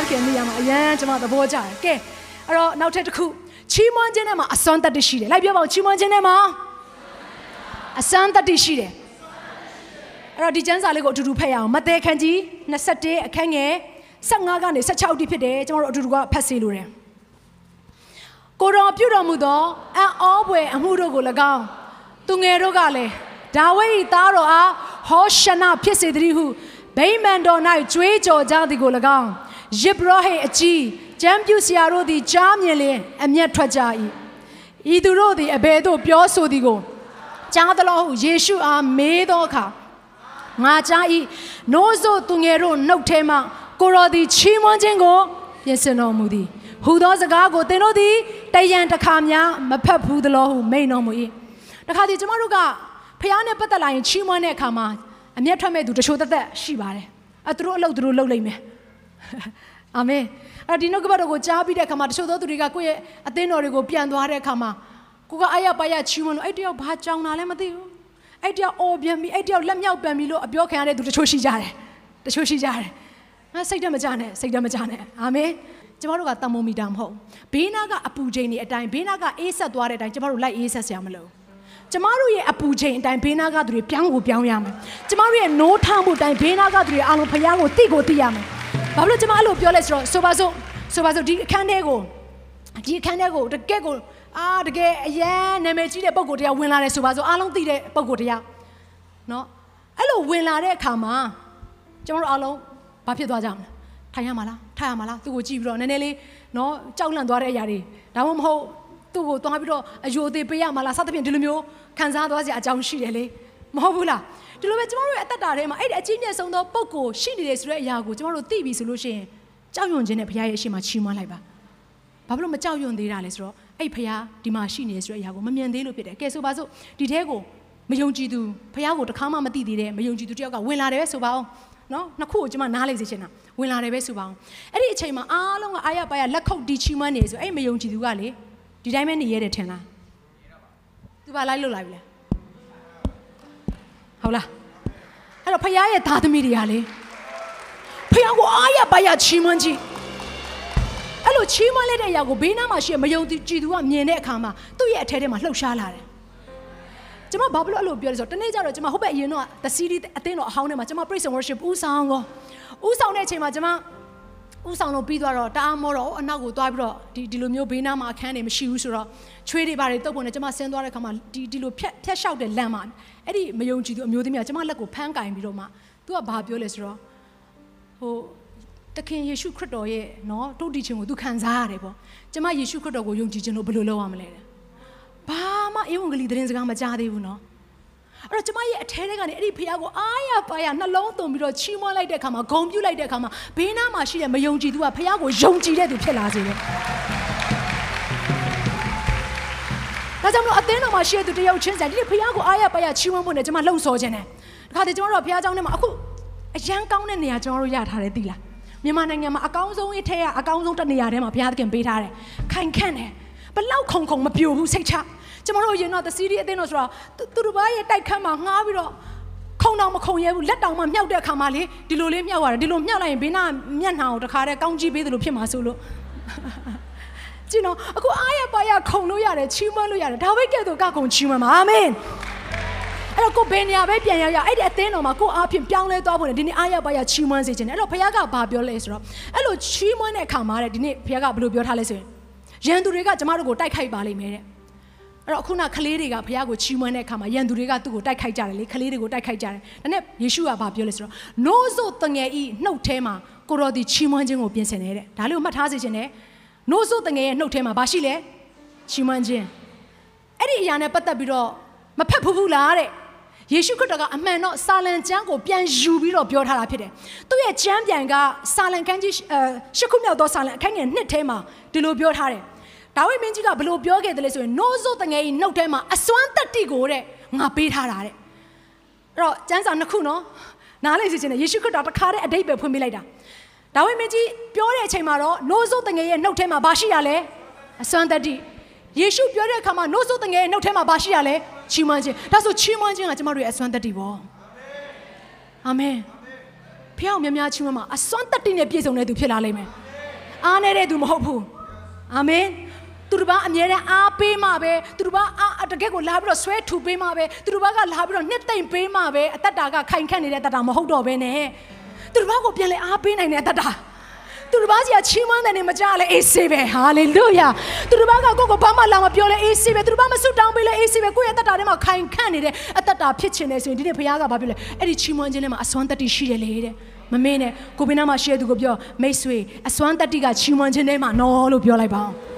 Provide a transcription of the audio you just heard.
ရခင်နေရာမှာအရန်ကျွန်မသဘောကျတယ်ကဲအဲ့တော့နောက်ထပ်တစ်ခုချီးမွမ်းခြင်းထဲမှာအစွမ်းတတ္တိရှိတယ်လိုက်ပြောပါဦးချီးမွမ်းခြင်းထဲမှာအစွမ်းတတ္တိရှိတယ်အဲ့တော့ဒီကျမ်းစာလေးကိုအတူတူဖတ်ရအောင်မဿဲခန်းကြီး21အခန်းငယ်15ကနေ16အထိဖြစ်တယ်ကျွန်တော်တို့အတူတူကဖတ်စီလို့တယ်ကိုတော်ပြုတော်မူသောအံ့ဩဖွယ်အမှုတို့ကို၎င်းသူငယ်တို့ကလည်းဒါဝိဒ်၏သားတော်အားဟောရှနဖြစ်စေတည်းဟုဗိမာန်တော်၌ကြွေးကြော်ကြသည်ကို၎င်း ယေဘရဟိအကြီးကျမ်းပြုဆရာတို့သည်ကြားမြင်လျင်အမျက်ထွက်ကြ၏ဤသူတို့သည်အဘယ်သို့ပြောဆိုသည်ကိုကြားသလားဟုယေရှုအားမေးသောအခါငါကြား၏နိုးစို့သူငယ်တို့နှုတ်ထဲမှကိုရောသည်ချီးမွမ်းခြင်းကိုပြင်ဆင်တော်မူသည်ဟူသောစကားကိုသင်တို့သည်တယံတစ်ခါများမဖတ်ဘူးသလိုဟုမိန်တော်မူ၏တခါတည်းကျမတို့ကဖះနဲ့ပတ်သက်လာရင်ချီးမွမ်းတဲ့အခါမှာအမျက်ထွက်မဲ့သူတချို့သက်သက်ရှိပါတယ်အဲသူတို့အလုပ်သူတို့လုပ်လိမ့်မယ် အာမင်အဲ့ဒီနှုတ်ကပတ်တော်ကိုကြားပြီးတဲ့အခါမှာတချို့သောသူတွေကကိုယ့်ရဲ့အသင်းတော်တွေကိုပြန်သွားတဲ့အခါမှာကိုကအာရပါရချီးမွမ်းလို့အဲ့တယောက်ဘာကြောင်တာလဲမသိဘူးအဲ့တယောက်အော်ပြန်ပြီးအဲ့တယောက်လက်မြောက်ပြန်ပြီးလို့အပြောခံရတဲ့သူတချို့ရှိကြတယ်တချို့ရှိကြတယ်ဟာစိတ်တမကြနဲ့စိတ်တမကြနဲ့အာမင်ကျမတို့ကတမ္မိုမီတာမဟုတ်ဘေးနားကအပူချိန်တွေအတိုင်းဘေးနားကအေးဆက်သွားတဲ့အတိုင်းကျမတို့လိုက်အေးဆက်ဆရာမလို့ကျမတို့ရဲ့အပူချိန်အတိုင်းဘေးနားကသူတွေပြောင်းကိုပြောင်းရမယ်ကျမတို့ရဲ့နိုးထမှုအတိုင်းဘေးနားကသူတွေအားလုံးဖျားကိုတိကိုတိရမယ် ဘာလို့ကျမအဲ့လိုပြောလဲဆိုတော့ဆိုပါစို့ဆိုပါစို့ဒီအခန်းထဲကိုဒီအခန်းထဲကိုတကယ့်ကိုအာတကယ်အရန်နာမည်ကြီးတဲ့ပုံကိုတရားဝင်လာတယ်ဆိုပါစို့အားလုံးသိတဲ့ပုံကိုတရားနော်အဲ့လိုဝင်လာတဲ့အခါမှာကျမတို့အားလုံးဘာဖြစ်သွားကြမလဲထိုင်ရမှာလားထိုင်ရမှာလားသူ့ကိုကြည့်ပြီးတော့နည်းနည်းလေးနော်ကြောက်လန့်သွားတဲ့အရာတွေဒါမှမဟုတ်သူ့ကိုသွားပြီးတော့အယိုသေးပေးရမှာလားစသဖြင့်ဒီလိုမျိုးခံစားသွားစရာအကြောင်းရှိတယ်လေ မဟုတ်ဘူးလားဒီလိုပဲကျမတို့ရဲ့အသက်တာထဲမှာအဲ့ဒီအကြီးမြတ်ဆုံးသောပုံကိုရှိနေတယ်ဆိုတဲ့အရာကိုကျမတို့သိပြီဆိုလို့ရှိရင်ကြောက်ရွံ့ခြင်းနဲ့ဘုရားရဲ့အရှိမချီးမွမ်းလိုက်ပါဘာဖြစ်လို့မကြောက်ရွံ့သေးတာလဲဆိုတော့အဲ့ဘုရားဒီမှာရှိနေတယ်ဆိုတဲ့အရာကိုမမြင်သေးလို့ဖြစ်တယ်ကဲဆိုပါစို့ဒီထဲကိုမယုံကြည်သူဘုရားကိုတခါမှမသိသေးတဲ့မယုံကြည်သူတယောက်ကဝင်လာတယ်ပဲဆိုပါအောင်နော်နှစ်ခုကိုကျွန်မနားလိုက်စေချင်တာဝင်လာတယ်ပဲဆိုပါအောင်အဲ့ဒီအချိန်မှာအားလုံးကအာရပါရလက်ခုပ်တီချီးမွမ်းနေဆိုအဲ့မယုံကြည်သူကလေဒီတိုင်းပဲနေရတယ်ထင်လားသူပါလိုက်လို့လာပြီလား ဟုတ်လားအဲ့တော့ဖခင်ရဲ့သားသမီးတွေကလေဖခင်ကိုအားရပါရချီးမွမ်းကြည့်အဲ့လိုချီးမွမ်းလိုက်တဲ့အရာကိုဘေးနားမှာရှိတဲ့မယုံကြည်သူကမြင်တဲ့အခါမှာသူ့ရဲ့အထဲထဲမှာလှုပ်ရှားလာတယ်ကျမဘာဖြစ်လို့အဲ့လိုပြောလဲဆိုတော့တနေ့ကျတော့ကျမဟုတ်ပဲအရင်တော့ the series အတင်းတော့အဟောင်းထဲမှာကျမ praise and worship ဦးဆောင်ကောဦးဆောင်တဲ့အချိန်မှာကျမ ဦးဆောင်လို့ပြီးသွားတော့တအားမောတော့အနောက်ကိုသွားပြီးတော့ဒီဒီလိုမျိုးဘေးနားမှာအခန်းတွေမရှိဘူးဆိုတော့ချွေးတွေဘာတွေတုပ်ပုံနဲ့ကျမဆင်းသွားတဲ့ခါမှာဒီဒီလိုဖြတ်ဖြတ်လျှောက်တဲ့လမ်းမှာအဲ့ဒီမယုံကြည်သူအမျိုးသမီးကကျမလက်ကိုဖမ်းကင်ပြီးတော့မှသူကဘာပြောလဲဆိုတော့ဟိုတခင်ယေရှုခရစ်တော်ရဲ့နော်တုတ်တီခြင်းကိုသူခံစားရတယ်ပေါ့ကျမယေရှုခရစ်တော်ကိုယုံကြည်ခြင်းလို့ဘယ်လိုလုပ်ရမလဲတဲ့ဘာမှဧဝံဂေလိသတင်းစကားမကြားသေးဘူးနော် အဲ့တော့ကျမရဲ့အထဲထဲကနေအဲ့ဒီဖခင်ကိုအားရပါရနှလုံးသွင်းပြီးတော့ချီးမွမ်းလိုက်တဲ့အခါမှာဂုဏ်ပြုလိုက်တဲ့အခါမှာဘေးနားမှာရှိတဲ့မယုံကြည်သူကဖခင်ကိုယုံကြည်တဲ့သူဖြစ်လာစေတယ်ဒါကြောင့်မလို့အသင်းတော်မှာရှိတဲ့သူတယောက်ချင်းစံဒီဖခင်ကိုအားရပါရချီးမွမ်းဖို့နဲ့ကျမလှုပ်ဆော်ခြင်းတယ်တခါတည်းကျမတို့ကဖခင်เจ้าထဲမှာအခုအရန်ကောင်းတဲ့နေရာကျမတို့ရထားတယ်သိလားမြန်မာနိုင်ငံမှာအကောင်းဆုံးအထက်ကအကောင်းဆုံးတနေရာထဲမှာဘုရားသခင်ပေးထားတယ်ခိုင်ခန့်တယ်ဘလောက်ခုံခုံမပြိုဘူးစိတ်ချ ကျမတို့ရင်တော့ the series အသင်းတော်ဆိုတော့သူတို့ဘာရဲ့တိုက်ခတ်မှာငှားပြီးတော့ခုံတောင်မခုံရဲဘူးလက်တောင်မှမြောက်တဲ့အခါမှာလေဒီလိုလေးမြောက်ရတယ်ဒီလိုမြောက်လိုက်ရင်ဘေးနာမျက်နှာကိုတခါတည်းကောင်းကြီးပေးသလိုဖြစ်မှာဆိုလို့ကြည့်နော်အခုအားရပါရခုံလို့ရတယ်ချီးမွမ်းလို့ရတယ်ဒါဝိတ်ကဲ့သို့ကခုံချီးမွမ်းပါအာမင်အဲ့တော့ကိုဘယ်နေရာပဲပြန်ရရအဲ့ဒီအသင်းတော်မှာကိုအားဖြင့်ပြောင်းလဲသွားဖို့လေဒီနေ့အားရပါရချီးမွမ်းစေခြင်းနဲ့အဲ့တော့ဘုရားကဘာပြောလဲဆိုတော့အဲ့လိုချီးမွမ်းတဲ့အခါမှာတဲ့ဒီနေ့ဘုရားကဘယ်လိုပြောထားလဲဆိုရင်ရန်သူတွေကကျမတို့ကိုတိုက်ခိုက်ပါလိမ့်မယ်တဲ့ အဲ့တော့ခုနကလေးတွေကဘုရားကိုချီးမွမ်းတဲ့အခါမှာရန်သူတွေကသူ့ကိုတိုက်ခိုက်ကြတယ်လေကလေးတွေကိုတိုက်ခိုက်ကြတယ်ဒါနဲ့ယေရှုကဘာပြောလဲဆိုတော့နိုးစို့တငယ်ဤနှုတ်ထဲမှာကိုရောဒီချီးမွမ်းခြင်းကိုပြင်ဆင်နေတဲ့ဒါလေးကိုမှတ်ထားစေချင်တယ်နိုးစို့တငယ်ရဲ့နှုတ်ထဲမှာဘာရှိလဲချီးမွမ်းခြင်းအဲ့ဒီအရာနဲ့ပတ်သက်ပြီးတော့မဖက်ဘူးဘူးလားတဲ့ယေရှုခရစ်တော်ကအမှန်တော့စာလံကျမ်းကိုပြန်ယူပြီးတော့ပြောထားတာဖြစ်တယ်သူ့ရဲ့ကျမ်းပြန်ကစာလံခန်းကြီးအဲရှစ်ခုမြောက်သောစာလံအခန်းငယ်နှစ်ထဲမှာဒီလိုပြောထားတယ် ဒါဝိမင်းကြီးကဘလို့ပြောခဲ့တယ်လဲဆိုရင်နိုးစိုးတငယ်ကြီးနှုတ်ထဲမှာအစွမ်းတက်တိကိုတဲ့ငါပေးထားတာတဲ့အဲ့တော့ကျမ်းစာနှစ်ခုနော်နားလေစီခြင်းနဲ့ယေရှုခရစ်တော်တခါတည်းအတိတ်ပဲဖွင့်ပေးလိုက်တာဒါဝိမင်းကြီးပြောတဲ့အချိန်မှာတော့နိုးစိုးတငယ်ရဲ့နှုတ်ထဲမှာဘာရှိရလဲအစွမ်းတက်တိယေရှုပြောတဲ့အခါမှာနိုးစိုးတငယ်ရဲ့နှုတ်ထဲမှာဘာရှိရလဲချီးမွမ်းခြင်းဒါဆိုချီးမွမ်းခြင်းကကျမတို့ရဲ့အစွမ်းတက်တိပေါ့အာမင်ဖျောက်များများချီးမွမ်းမှာအစွမ်းတက်တိနဲ့ပြည့်စုံတဲ့သူဖြစ်လာလိမ့်မယ်အားနေတဲ့သူမဟုတ်ဘူးအာမင် သူတို့ဘာအမြဲတမ်းအားပေးမှပဲသူတို့ဘာအားတကယ်ကိုလာပြီးတော့ဆွဲထူပေးမှပဲသူတို့ဘာကလာပြီးတော့နှစ်သိမ့်ပေးမှပဲအသက်တာကခိုင်ခန့်နေတဲ့အသက်တာမဟုတ်တော့ဘဲနဲ့သူတို့ဘာကိုပြန်လဲအားပေးနိုင်တဲ့အသက်တာသူတို့ဘာစီကချီးမွမ်းတယ်နေမကြလဲအေးစေးပဲဟာလေလုယာသူတို့ဘာကကိုကိုဘာမှလာမပြောလဲအေးစေးပဲသူတို့ဘာမဆွတောင်းပေးလဲအေးစေးပဲကိုယ့်ရဲ့အသက်တာထဲမှာခိုင်ခန့်နေတဲ့အသက်တာဖြစ်ချင်တယ်ဆိုရင်ဒီနေ့ဘုရားကဘာပြောလဲအဲ့ဒီချီးမွမ်းခြင်းထဲမှာအစွမ်းတတ္တိရှိတယ်လေတဲ့မမင်းနဲ့ကိုဘင်းနာမှာရှိတဲ့သူကိုပြောမိတ်ဆွေအစွမ်းတတ္တိကချီးမွမ်းခြင်းထဲမှာနော်လို့ပြောလိုက်ပါအောင်